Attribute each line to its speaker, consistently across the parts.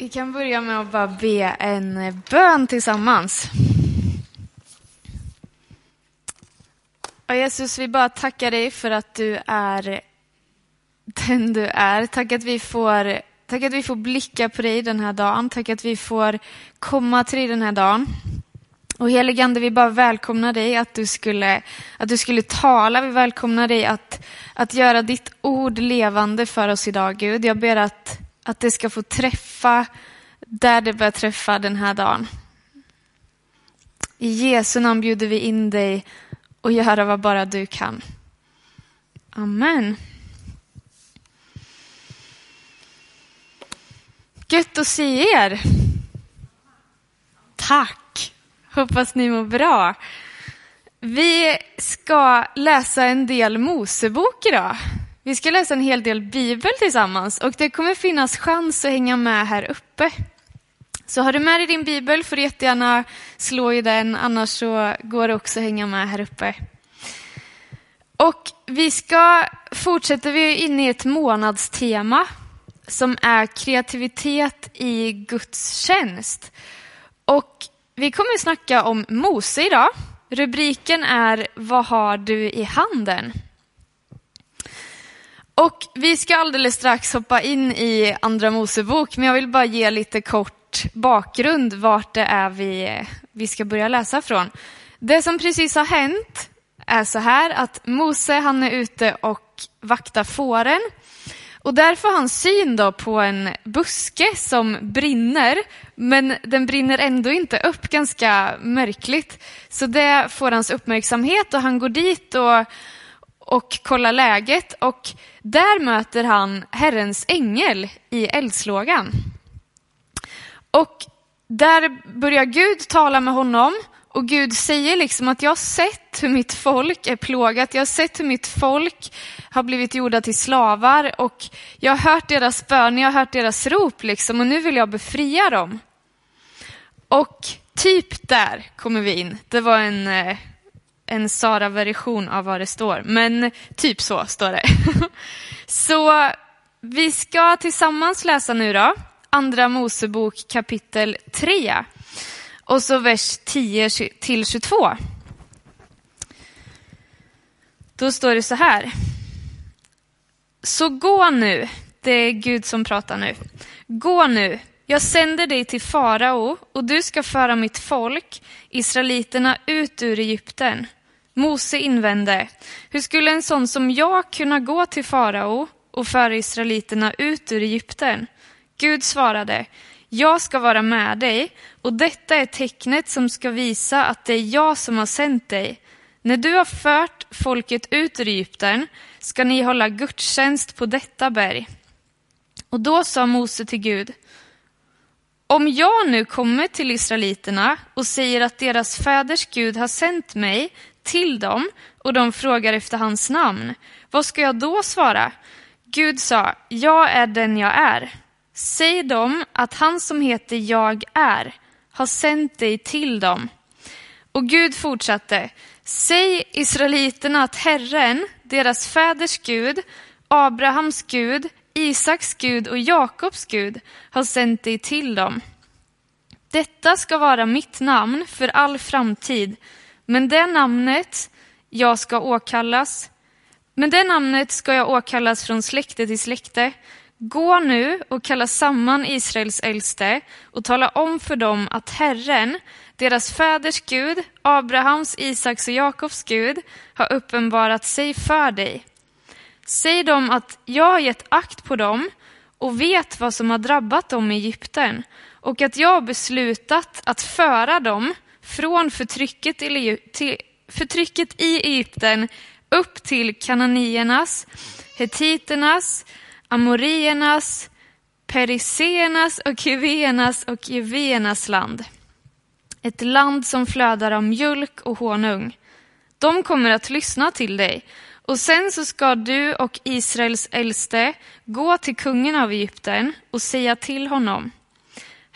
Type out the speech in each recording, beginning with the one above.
Speaker 1: Vi kan börja med att bara be en bön tillsammans. Och Jesus, vi bara tackar dig för att du är den du är. Tack att vi får, tack att vi får blicka på dig den här dagen. Tack att vi får komma till dig den här dagen. Och heligande, vi bara välkomnar dig att du skulle, att du skulle tala. Vi välkomnar dig att, att göra ditt ord levande för oss idag, Gud. Jag ber att, att det ska få träffa där det bör träffa den här dagen. I Jesu namn bjuder vi in dig och göra vad bara du kan. Amen. Gött att se er. Tack. Hoppas ni mår bra. Vi ska läsa en del Mosebok idag. Vi ska läsa en hel del Bibel tillsammans och det kommer finnas chans att hänga med här uppe. Så har du med dig din bibel får du jättegärna slå i den, annars så går det också att hänga med här uppe. Och vi ska fortsätta, vi är inne i ett månadstema som är kreativitet i Guds tjänst. Och vi kommer att snacka om Mose idag. Rubriken är Vad har du i handen? Och vi ska alldeles strax hoppa in i Andra Mosebok, men jag vill bara ge lite kort bakgrund vart det är vi, vi ska börja läsa från. Det som precis har hänt är så här att Mose han är ute och vaktar fåren. Och där får han syn då på en buske som brinner, men den brinner ändå inte upp, ganska märkligt. Så det får hans uppmärksamhet och han går dit och, och kollar läget och där möter han Herrens ängel i eldslågan. Och där börjar Gud tala med honom och Gud säger liksom att jag har sett hur mitt folk är plågat, jag har sett hur mitt folk har blivit gjorda till slavar och jag har hört deras bön, jag har hört deras rop liksom och nu vill jag befria dem. Och typ där kommer vi in. Det var en, eh, en Sara-version av vad det står, men typ så står det. Så vi ska tillsammans läsa nu då Andra Mosebok kapitel 3 och så vers 10 till 22. Då står det så här. Så gå nu, det är Gud som pratar nu. Gå nu, jag sänder dig till farao och du ska föra mitt folk, israeliterna, ut ur Egypten. Mose invände, hur skulle en sån som jag kunna gå till farao och föra israeliterna ut ur Egypten? Gud svarade, jag ska vara med dig och detta är tecknet som ska visa att det är jag som har sänt dig. När du har fört folket ut ur Egypten ska ni hålla gudstjänst på detta berg. Och då sa Mose till Gud, om jag nu kommer till israeliterna och säger att deras fäders Gud har sänt mig till dem och de frågar efter hans namn, vad ska jag då svara? Gud sa, jag är den jag är. Säg dem att han som heter Jag är har sänt dig till dem. Och Gud fortsatte. Säg israeliterna att Herren, deras fäders Gud, Abrahams Gud, Isaks Gud och Jakobs Gud har sänt dig till dem. Detta ska vara mitt namn för all framtid, men det namnet jag ska åkallas, men det namnet ska jag åkallas från släkte till släkte Gå nu och kalla samman Israels äldste och tala om för dem att Herren, deras fäders Gud, Abrahams, Isaks och Jakobs Gud, har uppenbarat sig för dig. Säg dem att jag har gett akt på dem och vet vad som har drabbat dem i Egypten och att jag har beslutat att föra dem från förtrycket i, till, förtrycket i Egypten upp till kananiernas, hetiternas, amoriernas, periseernas och kivenas och gevenas land. Ett land som flödar av mjölk och honung. De kommer att lyssna till dig och sen så ska du och Israels äldste gå till kungen av Egypten och säga till honom.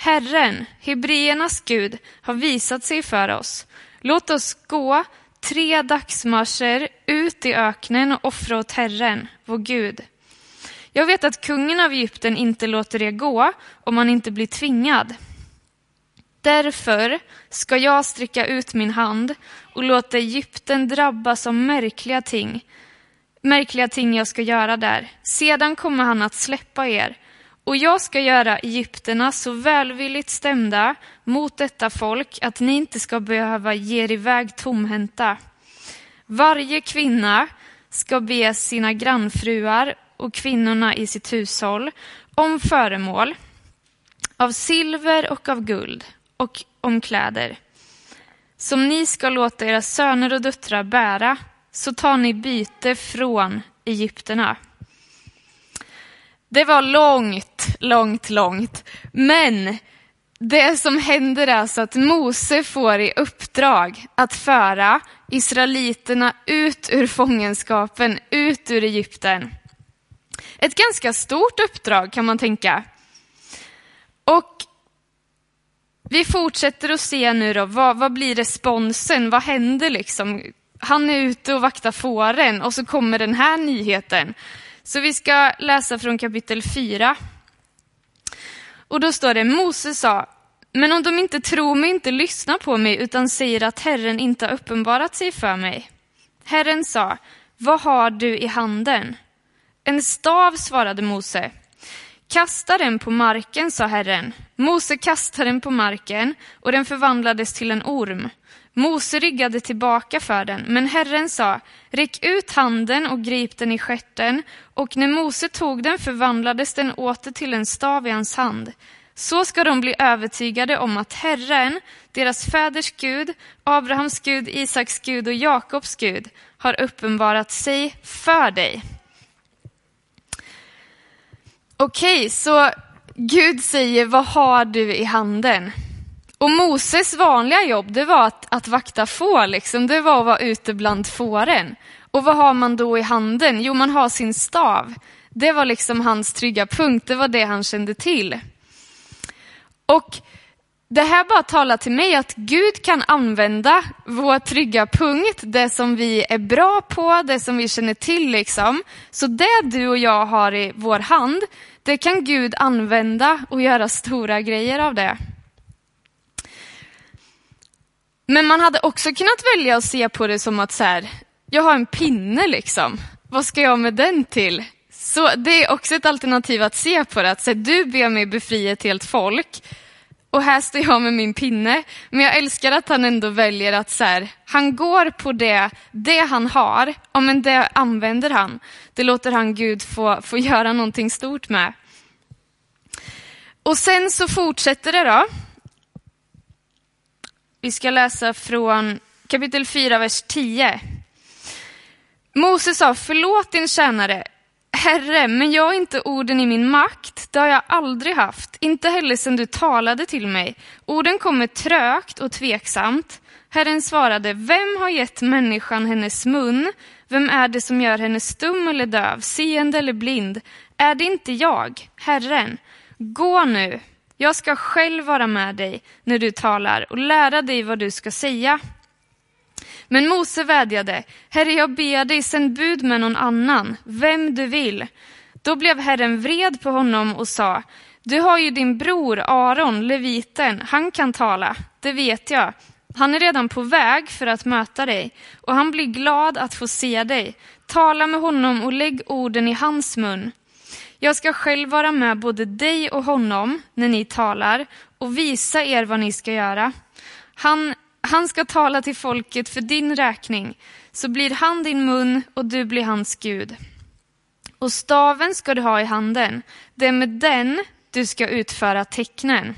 Speaker 1: Herren, hebreernas Gud, har visat sig för oss. Låt oss gå tre dagsmarscher ut i öknen och offra åt Herren, vår Gud. Jag vet att kungen av Egypten inte låter er gå om man inte blir tvingad. Därför ska jag sträcka ut min hand och låta Egypten drabbas av märkliga ting. Märkliga ting jag ska göra där. Sedan kommer han att släppa er. Och jag ska göra egyptierna så välvilligt stämda mot detta folk att ni inte ska behöva ge er iväg tomhänta. Varje kvinna ska be sina grannfruar och kvinnorna i sitt hushåll om föremål av silver och av guld och om kläder som ni ska låta era söner och döttrar bära, så tar ni byte från egyptierna. Det var långt, långt, långt. Men det som händer är alltså att Mose får i uppdrag att föra israeliterna ut ur fångenskapen, ut ur Egypten. Ett ganska stort uppdrag kan man tänka. Och vi fortsätter att se nu då, vad, vad blir responsen? Vad händer liksom? Han är ute och vaktar fåren och så kommer den här nyheten. Så vi ska läsa från kapitel 4. Och då står det, Mose sa, men om de inte tror mig, inte lyssnar på mig, utan säger att Herren inte har uppenbarat sig för mig. Herren sa, vad har du i handen? En stav, svarade Mose. Kasta den på marken, sa Herren. Mose kastade den på marken och den förvandlades till en orm. Mose ryggade tillbaka för den, men Herren sa, räck ut handen och grip den i skärten, och när Mose tog den förvandlades den åter till en stav i hans hand. Så ska de bli övertygade om att Herren, deras fäders Gud, Abrahams Gud, Isaks Gud och Jakobs Gud, har uppenbarat sig för dig. Okej, okay, så Gud säger, vad har du i handen? Och Moses vanliga jobb, det var att, att vakta får, liksom. det var att vara ute bland fåren. Och vad har man då i handen? Jo, man har sin stav. Det var liksom hans trygga punkt, det var det han kände till. Och det här bara talar till mig att Gud kan använda vår trygga punkt, det som vi är bra på, det som vi känner till. liksom. Så det du och jag har i vår hand, det kan Gud använda och göra stora grejer av det. Men man hade också kunnat välja att se på det som att så här, jag har en pinne liksom. Vad ska jag med den till? Så det är också ett alternativ att se på det. Att så du ber mig befria ett helt folk och här står jag med min pinne. Men jag älskar att han ändå väljer att så här, han går på det, det han har, ja, men det använder han. Det låter han Gud få, få göra någonting stort med. Och sen så fortsätter det då. Vi ska läsa från kapitel 4, vers 10. Moses sa, förlåt din tjänare, Herre, men jag har inte orden i min makt, det har jag aldrig haft, inte heller sedan du talade till mig. Orden kommer trögt och tveksamt. Herren svarade, vem har gett människan hennes mun? Vem är det som gör henne stum eller döv, seende eller blind? Är det inte jag, Herren? Gå nu, jag ska själv vara med dig när du talar och lära dig vad du ska säga. Men Mose vädjade, Herre, jag ber dig, sänd bud med någon annan, vem du vill. Då blev Herren vred på honom och sa, du har ju din bror Aron, leviten, han kan tala, det vet jag. Han är redan på väg för att möta dig och han blir glad att få se dig. Tala med honom och lägg orden i hans mun. Jag ska själv vara med både dig och honom när ni talar och visa er vad ni ska göra. Han, han ska tala till folket för din räkning, så blir han din mun och du blir hans Gud. Och staven ska du ha i handen, det är med den du ska utföra tecknen.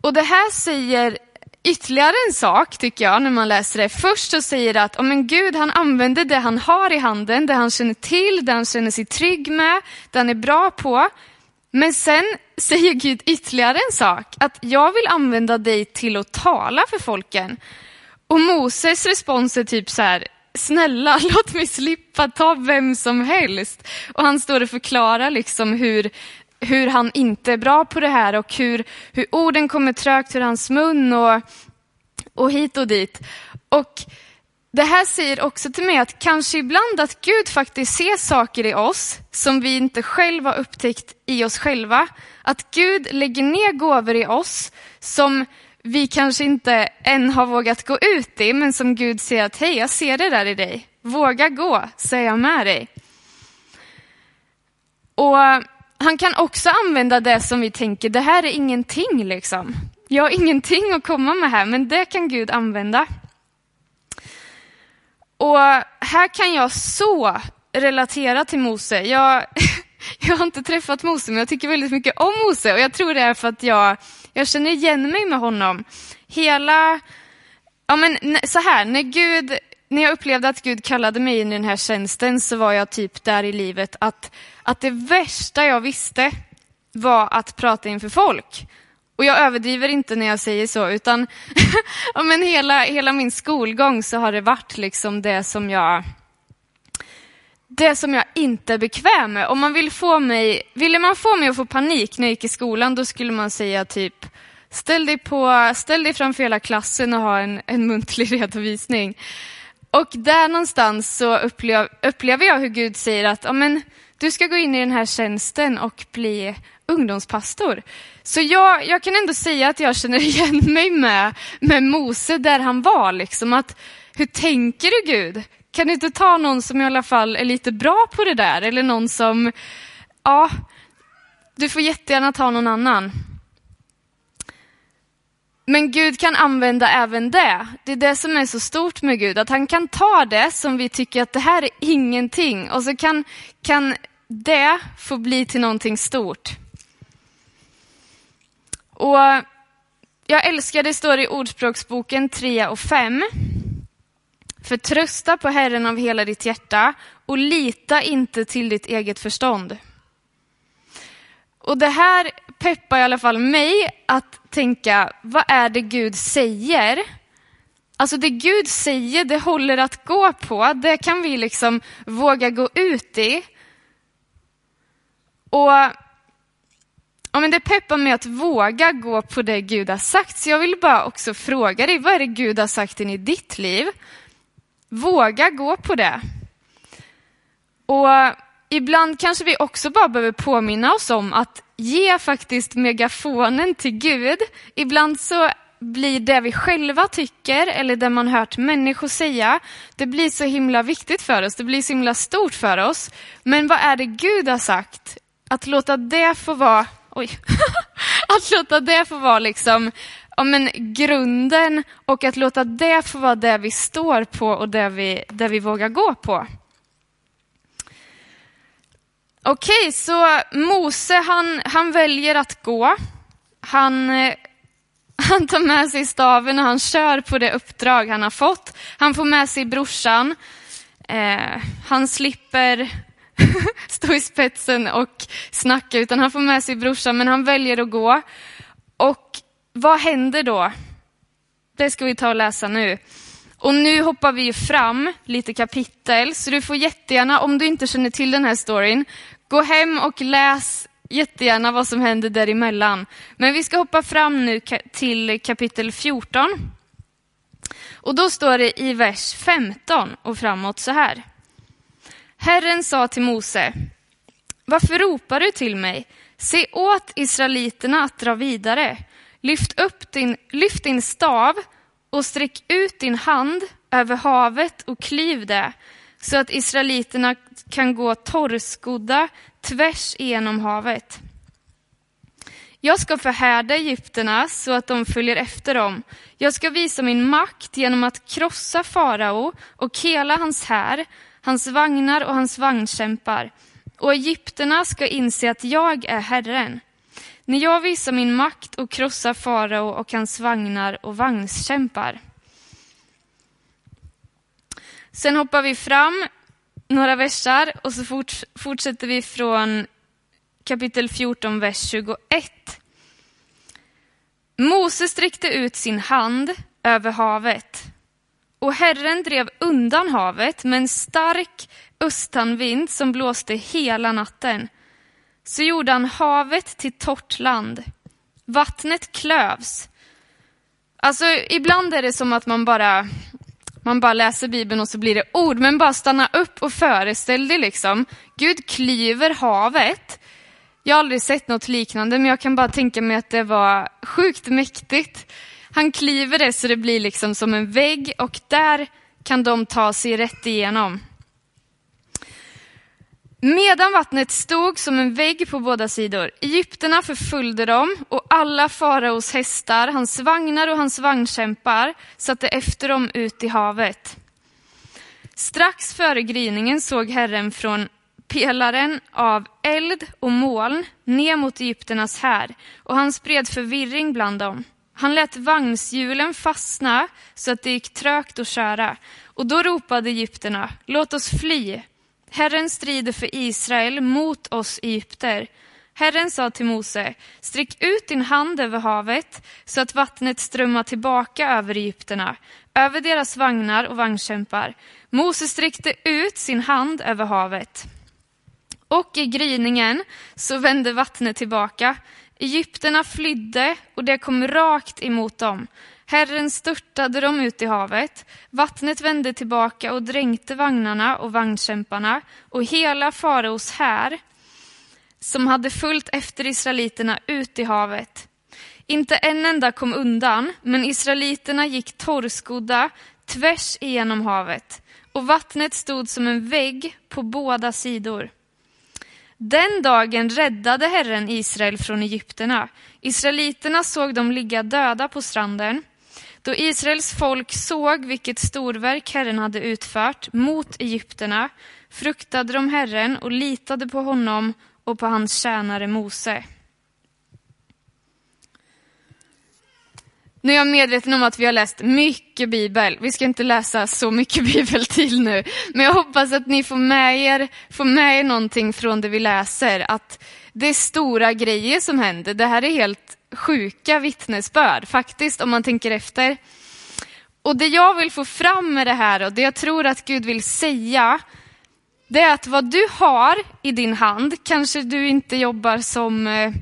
Speaker 1: Och det här säger ytterligare en sak tycker jag när man läser det. Först så säger det att oh, men Gud han använder det han har i handen, det han känner till, det han känner sig trygg med, det han är bra på. Men sen säger Gud ytterligare en sak, att jag vill använda dig till att tala för folken. Och Moses respons är typ så här, snälla låt mig slippa ta vem som helst. Och han står och förklarar liksom hur, hur han inte är bra på det här och hur, hur orden kommer trögt ur hans mun och, och hit och dit. Och det här säger också till mig att kanske ibland att Gud faktiskt ser saker i oss som vi inte själva har upptäckt i oss själva. Att Gud lägger ner gåvor i oss som vi kanske inte än har vågat gå ut i, men som Gud säger att hej, jag ser det där i dig. Våga gå, så är jag med dig. Och han kan också använda det som vi tänker, det här är ingenting liksom. Jag har ingenting att komma med här, men det kan Gud använda. Och här kan jag så relatera till Mose. Jag, jag har inte träffat Mose, men jag tycker väldigt mycket om Mose och jag tror det är för att jag, jag känner igen mig med honom. Hela, ja men så här, när Gud, när jag upplevde att Gud kallade mig in i den här tjänsten så var jag typ där i livet att, att det värsta jag visste var att prata inför folk. Och jag överdriver inte när jag säger så, utan ja, men hela, hela min skolgång så har det varit liksom det som jag det som jag inte är bekväm med. Om man vill få mig, ville man få mig att få panik när jag gick i skolan, då skulle man säga typ ställ dig, på, ställ dig framför hela klassen och ha en, en muntlig redovisning. Och där någonstans så upplever, upplever jag hur Gud säger att ja, men, du ska gå in i den här tjänsten och bli ungdomspastor. Så jag, jag kan ändå säga att jag känner igen mig med, med Mose där han var. Liksom, att, hur tänker du Gud? Kan du inte ta någon som i alla fall är lite bra på det där? Eller någon som, ja, du får jättegärna ta någon annan. Men Gud kan använda även det. Det är det som är så stort med Gud, att han kan ta det som vi tycker att det här är ingenting och så kan, kan det få bli till någonting stort. Och jag älskar, det står i Ordspråksboken 3 och 5. Förtrösta på Herren av hela ditt hjärta och lita inte till ditt eget förstånd. Och det här peppar i alla fall mig att tänka, vad är det Gud säger? Alltså det Gud säger, det håller att gå på. Det kan vi liksom våga gå ut i. Och Ja, men det peppar mig att våga gå på det Gud har sagt. Så jag vill bara också fråga dig, vad är det Gud har sagt in i ditt liv? Våga gå på det. Och ibland kanske vi också bara behöver påminna oss om att ge faktiskt megafonen till Gud. Ibland så blir det vi själva tycker eller det man hört människor säga, det blir så himla viktigt för oss, det blir så himla stort för oss. Men vad är det Gud har sagt? Att låta det få vara oj, att låta det få vara liksom, ja, men grunden och att låta det få vara det vi står på och det vi, det vi vågar gå på. Okej, så Mose han, han väljer att gå. Han, eh, han tar med sig staven och han kör på det uppdrag han har fått. Han får med sig brorsan. Eh, han slipper stå i spetsen och snacka, utan han får med sig brorsan, men han väljer att gå. Och vad händer då? Det ska vi ta och läsa nu. Och nu hoppar vi fram lite kapitel, så du får jättegärna, om du inte känner till den här storyn, gå hem och läs jättegärna vad som händer däremellan. Men vi ska hoppa fram nu till kapitel 14. Och då står det i vers 15 och framåt så här. Herren sa till Mose, varför ropar du till mig? Se åt israeliterna att dra vidare. Lyft upp din, lyft din stav och sträck ut din hand över havet och klyv det, så att israeliterna kan gå torrskodda tvärs igenom havet. Jag ska förhärda egyptierna så att de följer efter dem. Jag ska visa min makt genom att krossa farao och hela hans här hans vagnar och hans vagnkämpar. Och egyptierna ska inse att jag är Herren. När jag visar min makt och krossar farao och hans vagnar och vagnskämpar. Sen hoppar vi fram några versar och så fort, fortsätter vi från kapitel 14, vers 21. Mose sträckte ut sin hand över havet och Herren drev undan havet med en stark östanvind som blåste hela natten. Så gjorde han havet till torrt land. Vattnet klövs. Alltså, ibland är det som att man bara man bara läser Bibeln och så blir det ord, men bara stanna upp och föreställ dig liksom. Gud klyver havet. Jag har aldrig sett något liknande, men jag kan bara tänka mig att det var sjukt mäktigt. Han klyver det så det blir liksom som en vägg och där kan de ta sig rätt igenom. Medan vattnet stod som en vägg på båda sidor. Egypterna förföljde dem och alla faraos hästar, hans vagnar och hans vagnkämpar satte efter dem ut i havet. Strax före gryningen såg Herren från pelaren av eld och moln ner mot Egypternas här och han spred förvirring bland dem. Han lät vagnshjulen fastna så att det gick trögt att köra och då ropade egypterna, låt oss fly. Herren strider för Israel mot oss egypter. Herren sa till Mose, sträck ut din hand över havet så att vattnet strömmar tillbaka över egypterna, över deras vagnar och vagnkämpar. Mose sträckte ut sin hand över havet. Och i gryningen så vände vattnet tillbaka. Egypterna flydde och det kom rakt emot dem. Herren störtade dem ut i havet. Vattnet vände tillbaka och dränkte vagnarna och vagnkämparna och hela faraos här som hade följt efter israeliterna ut i havet. Inte en enda kom undan, men israeliterna gick torrskodda tvärs igenom havet och vattnet stod som en vägg på båda sidor. Den dagen räddade Herren Israel från egypterna. Israeliterna såg dem ligga döda på stranden. Då Israels folk såg vilket storverk Herren hade utfört mot egypterna fruktade de Herren och litade på honom och på hans tjänare Mose. Nu är jag medveten om att vi har läst mycket bibel. Vi ska inte läsa så mycket bibel till nu. Men jag hoppas att ni får med er, får med er någonting från det vi läser. Att det är stora grejer som händer. Det här är helt sjuka vittnesbörd faktiskt, om man tänker efter. Och det jag vill få fram med det här och det jag tror att Gud vill säga, det är att vad du har i din hand, kanske du inte jobbar som eh,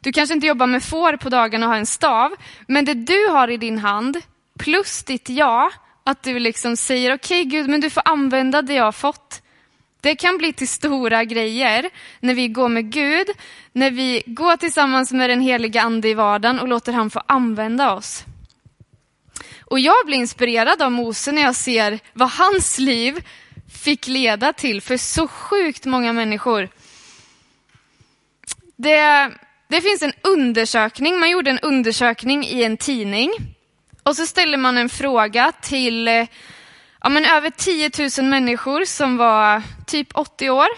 Speaker 1: du kanske inte jobbar med får på dagarna och har en stav, men det du har i din hand, plus ditt ja, att du liksom säger okej okay, Gud, men du får använda det jag har fått. Det kan bli till stora grejer när vi går med Gud, när vi går tillsammans med den heliga Ande i vardagen och låter han få använda oss. Och jag blir inspirerad av Mose när jag ser vad hans liv fick leda till för så sjukt många människor. Det, det finns en undersökning, man gjorde en undersökning i en tidning och så ställer man en fråga till eh, ja, men över 10 000 människor som var typ 80 år.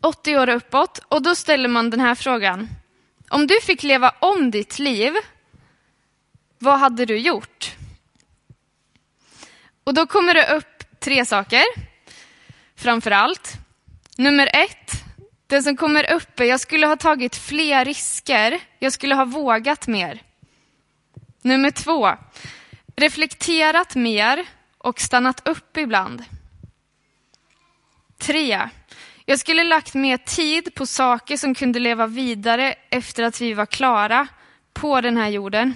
Speaker 1: 80 år uppåt. Och då ställer man den här frågan. Om du fick leva om ditt liv, vad hade du gjort? Och då kommer det upp tre saker, framför allt. Nummer ett, den som kommer upp är, jag skulle ha tagit fler risker, jag skulle ha vågat mer. Nummer två, reflekterat mer och stannat upp ibland. Tre, jag skulle lagt mer tid på saker som kunde leva vidare efter att vi var klara på den här jorden.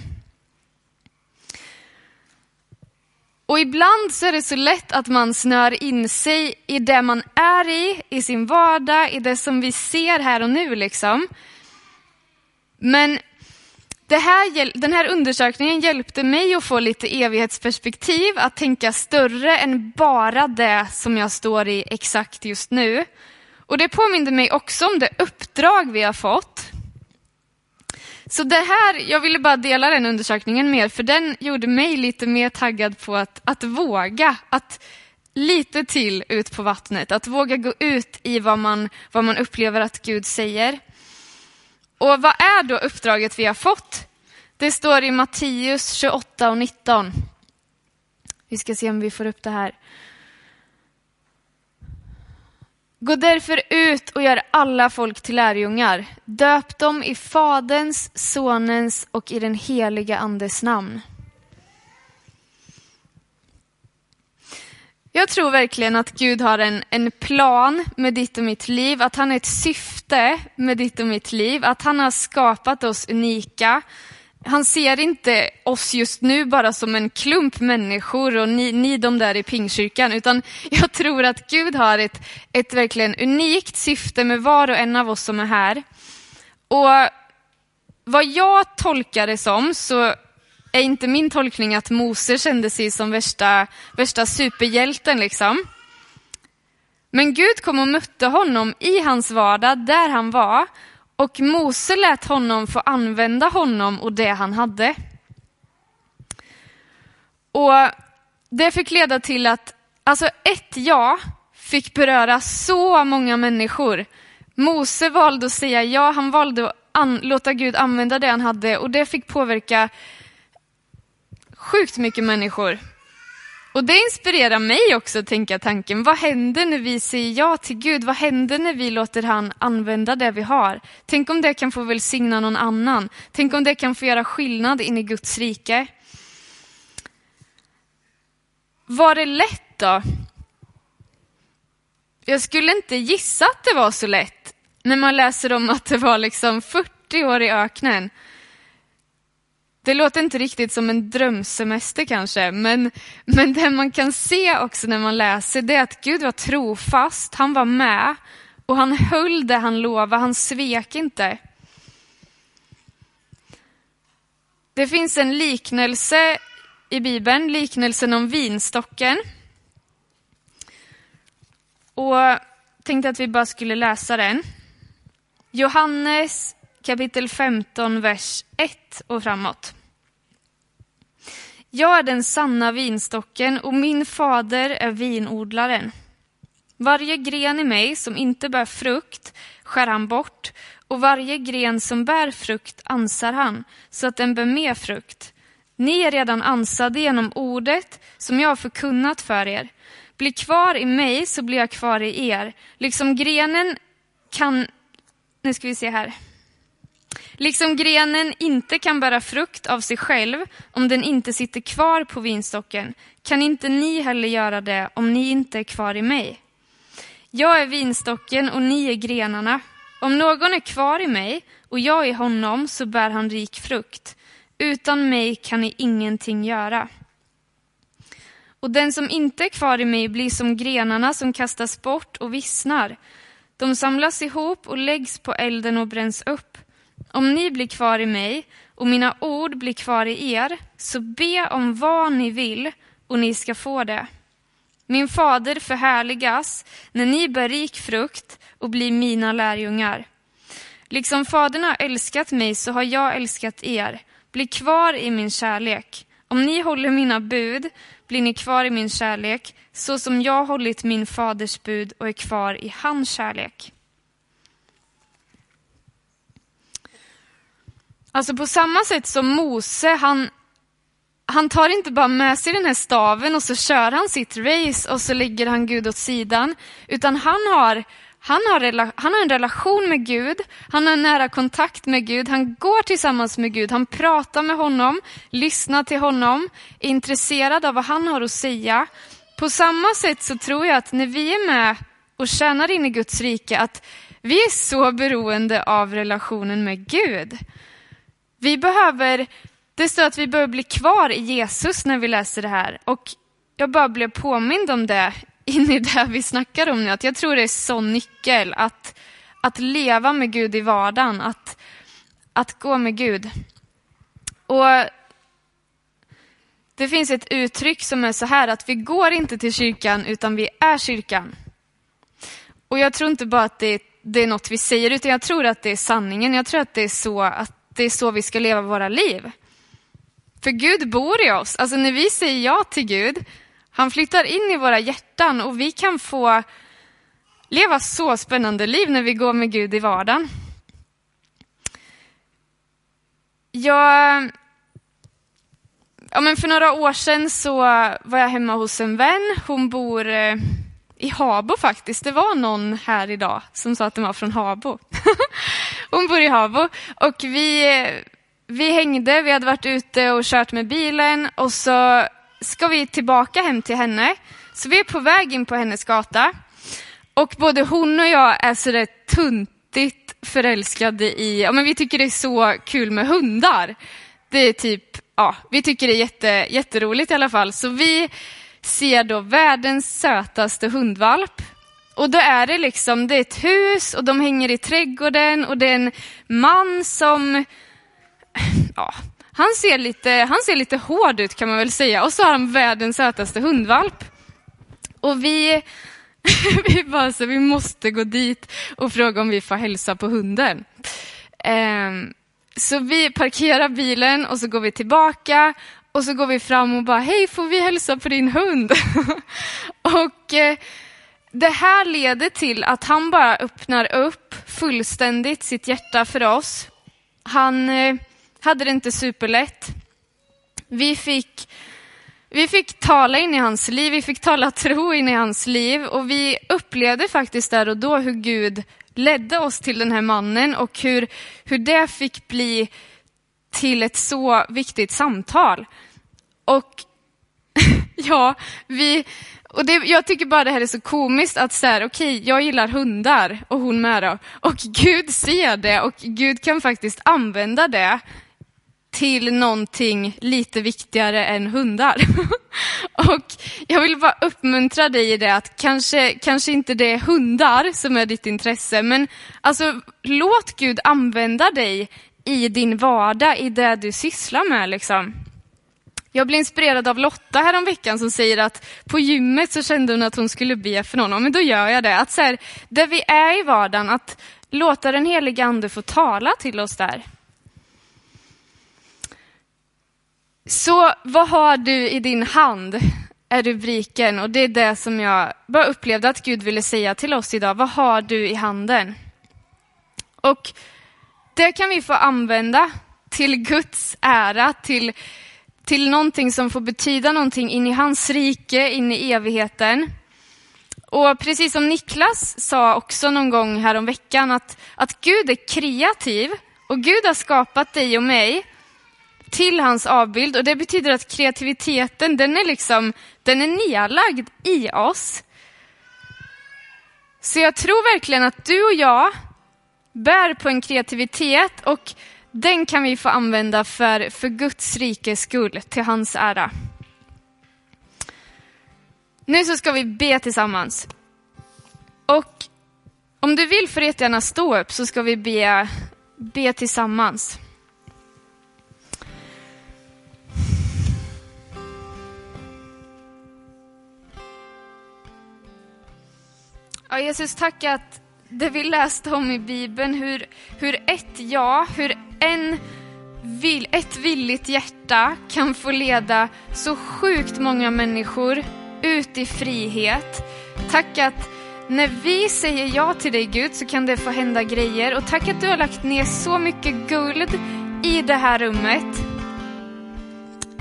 Speaker 1: Och ibland så är det så lätt att man snör in sig i det man är i, i sin vardag, i det som vi ser här och nu liksom. Men här, den här undersökningen hjälpte mig att få lite evighetsperspektiv, att tänka större än bara det som jag står i exakt just nu. Och det påminde mig också om det uppdrag vi har fått. Så det här, jag ville bara dela den undersökningen mer, för den gjorde mig lite mer taggad på att, att våga, att lite till ut på vattnet, att våga gå ut i vad man, vad man upplever att Gud säger. Och vad är då uppdraget vi har fått? Det står i Matteus 28 och 19. Vi ska se om vi får upp det här. Gå därför ut och gör alla folk till lärjungar. Döp dem i Faderns, Sonens och i den heliga Andes namn. Jag tror verkligen att Gud har en, en plan med ditt och mitt liv, att han har ett syfte med ditt och mitt liv, att han har skapat oss unika, han ser inte oss just nu bara som en klump människor och ni, ni de där i pingkyrkan, utan jag tror att Gud har ett, ett verkligen unikt syfte med var och en av oss som är här. Och vad jag tolkar det som så är inte min tolkning att Mose kände sig som värsta, värsta superhjälten liksom. Men Gud kom och mötte honom i hans vardag, där han var. Och Mose lät honom få använda honom och det han hade. Och det fick leda till att alltså ett ja fick beröra så många människor. Mose valde att säga ja, han valde att låta Gud använda det han hade och det fick påverka sjukt mycket människor. Och det inspirerar mig också att tänka tanken, vad händer när vi säger ja till Gud? Vad händer när vi låter han använda det vi har? Tänk om det kan få välsigna någon annan? Tänk om det kan få göra skillnad in i Guds rike? Var det lätt då? Jag skulle inte gissa att det var så lätt när man läser om att det var liksom 40 år i öknen. Det låter inte riktigt som en drömsemester kanske, men, men det man kan se också när man läser det är att Gud var trofast, han var med och han höll det han lovade, han svek inte. Det finns en liknelse i Bibeln, liknelsen om vinstocken. Och tänkte att vi bara skulle läsa den. Johannes kapitel 15, vers 1 och framåt. Jag är den sanna vinstocken och min fader är vinodlaren. Varje gren i mig som inte bär frukt skär han bort och varje gren som bär frukt ansar han så att den bär mer frukt. Ni är redan ansade genom ordet som jag har förkunnat för er. Bli kvar i mig så blir jag kvar i er. Liksom grenen kan... Nu ska vi se här. Liksom grenen inte kan bära frukt av sig själv om den inte sitter kvar på vinstocken, kan inte ni heller göra det om ni inte är kvar i mig. Jag är vinstocken och ni är grenarna. Om någon är kvar i mig och jag i honom så bär han rik frukt. Utan mig kan ni ingenting göra. Och den som inte är kvar i mig blir som grenarna som kastas bort och vissnar. De samlas ihop och läggs på elden och bränns upp. Om ni blir kvar i mig och mina ord blir kvar i er, så be om vad ni vill och ni ska få det. Min fader förhärligas när ni bär rik frukt och blir mina lärjungar. Liksom Fadern har älskat mig så har jag älskat er. Bli kvar i min kärlek. Om ni håller mina bud blir ni kvar i min kärlek, så som jag hållit min faders bud och är kvar i hans kärlek. Alltså på samma sätt som Mose, han, han tar inte bara med sig den här staven och så kör han sitt race och så lägger han Gud åt sidan, utan han har, han har, han har en relation med Gud, han har nära kontakt med Gud, han går tillsammans med Gud, han pratar med honom, lyssnar till honom, är intresserad av vad han har att säga. På samma sätt så tror jag att när vi är med och tjänar in i Guds rike, att vi är så beroende av relationen med Gud. Vi behöver, det står att vi behöver bli kvar i Jesus när vi läser det här. Och jag bara blev påmind om det in i det vi snackar om nu. Att jag tror det är sån nyckel att, att leva med Gud i vardagen, att, att gå med Gud. Och det finns ett uttryck som är så här att vi går inte till kyrkan utan vi är kyrkan. Och jag tror inte bara att det, det är något vi säger utan jag tror att det är sanningen. Jag tror att det är så att det är så vi ska leva våra liv. För Gud bor i oss. Alltså när vi säger ja till Gud, han flyttar in i våra hjärtan och vi kan få leva så spännande liv när vi går med Gud i vardagen. Jag, ja men för några år sedan så var jag hemma hos en vän. Hon bor eh, i Habo faktiskt. Det var någon här idag som sa att den var från Habo. Hon bor i Habo och vi, eh, vi hängde, vi hade varit ute och kört med bilen och så ska vi tillbaka hem till henne. Så vi är på väg in på hennes gata och både hon och jag är sådär tuntigt förälskade i, ja men vi tycker det är så kul med hundar. det är typ, ja, vi tycker det är jätte, jätteroligt i alla fall. Så vi ser då världens sötaste hundvalp. Och då är det liksom, det är ett hus och de hänger i trädgården och det är en man som, ja, han ser lite, han ser lite hård ut kan man väl säga. Och så har han världens sötaste hundvalp. Och vi, vi bara så, vi måste gå dit och fråga om vi får hälsa på hunden. Um, så vi parkerar bilen och så går vi tillbaka och så går vi fram och bara, hej får vi hälsa på din hund? och eh, det här leder till att han bara öppnar upp fullständigt sitt hjärta för oss. Han eh, hade det inte superlätt. Vi fick, vi fick tala in i hans liv, vi fick tala tro in i hans liv och vi upplevde faktiskt där och då hur Gud ledde oss till den här mannen och hur, hur det fick bli till ett så viktigt samtal. Och ja, vi, och det, jag tycker bara det här är så komiskt att så här, okej, okay, jag gillar hundar och hon med då. Och Gud ser det och Gud kan faktiskt använda det till någonting lite viktigare än hundar. och jag vill bara uppmuntra dig i det att kanske, kanske inte det är hundar som är ditt intresse, men alltså låt Gud använda dig i din vardag, i det du sysslar med liksom. Jag blev inspirerad av Lotta häromveckan som säger att på gymmet så kände hon att hon skulle be för någon. Men då gör jag det. Att så här, där vi är i vardagen, att låta den heliga ande få tala till oss där. Så vad har du i din hand? är rubriken och det är det som jag bara upplevde att Gud ville säga till oss idag. Vad har du i handen? Och det kan vi få använda till Guds ära, till, till någonting som får betyda någonting in i hans rike, in i evigheten. Och precis som Niklas sa också någon gång här om veckan att, att Gud är kreativ och Gud har skapat dig och mig till hans avbild och det betyder att kreativiteten den är liksom, den är nedlagd i oss. Så jag tror verkligen att du och jag bär på en kreativitet och den kan vi få använda för, för Guds rikes skull, till hans ära. Nu så ska vi be tillsammans. Och om du vill får du jättegärna stå upp så ska vi be, be tillsammans. Ja, Jesus, tack att det vi läste om i Bibeln, hur, hur ett ja, hur en vill, ett villigt hjärta kan få leda så sjukt många människor ut i frihet. Tack att när vi säger ja till dig Gud så kan det få hända grejer och tack att du har lagt ner så mycket guld i det här rummet.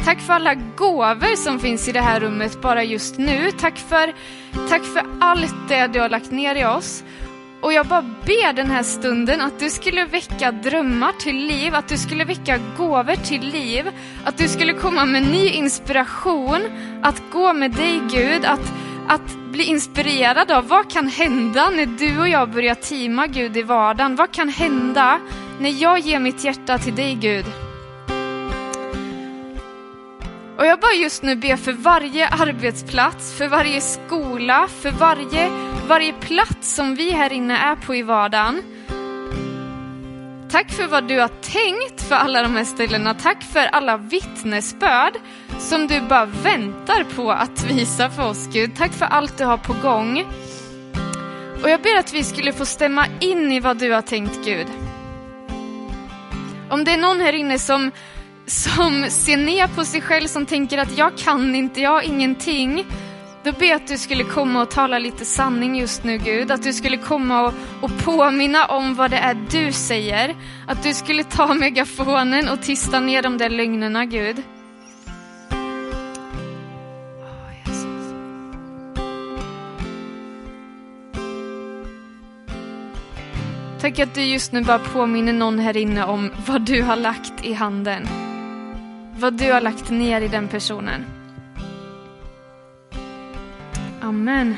Speaker 1: Tack för alla gåvor som finns i det här rummet bara just nu. Tack för, tack för allt det du har lagt ner i oss. Och jag bara ber den här stunden att du skulle väcka drömmar till liv, att du skulle väcka gåvor till liv, att du skulle komma med ny inspiration, att gå med dig Gud, att, att bli inspirerad av vad kan hända när du och jag börjar teama Gud i vardagen? Vad kan hända när jag ger mitt hjärta till dig Gud? Och jag bara just nu ber för varje arbetsplats, för varje skola, för varje, varje plats som vi här inne är på i vardagen. Tack för vad du har tänkt för alla de här ställena. Tack för alla vittnesbörd som du bara väntar på att visa för oss, Gud. Tack för allt du har på gång. Och jag ber att vi skulle få stämma in i vad du har tänkt, Gud. Om det är någon här inne som som ser ner på sig själv, som tänker att jag kan inte, jag har ingenting. Då ber jag att du skulle komma och tala lite sanning just nu Gud. Att du skulle komma och, och påminna om vad det är du säger. Att du skulle ta megafonen och tysta ner de där lögnerna Gud. Tack att du just nu bara påminner någon här inne om vad du har lagt i handen vad du har lagt ner i den personen. Amen.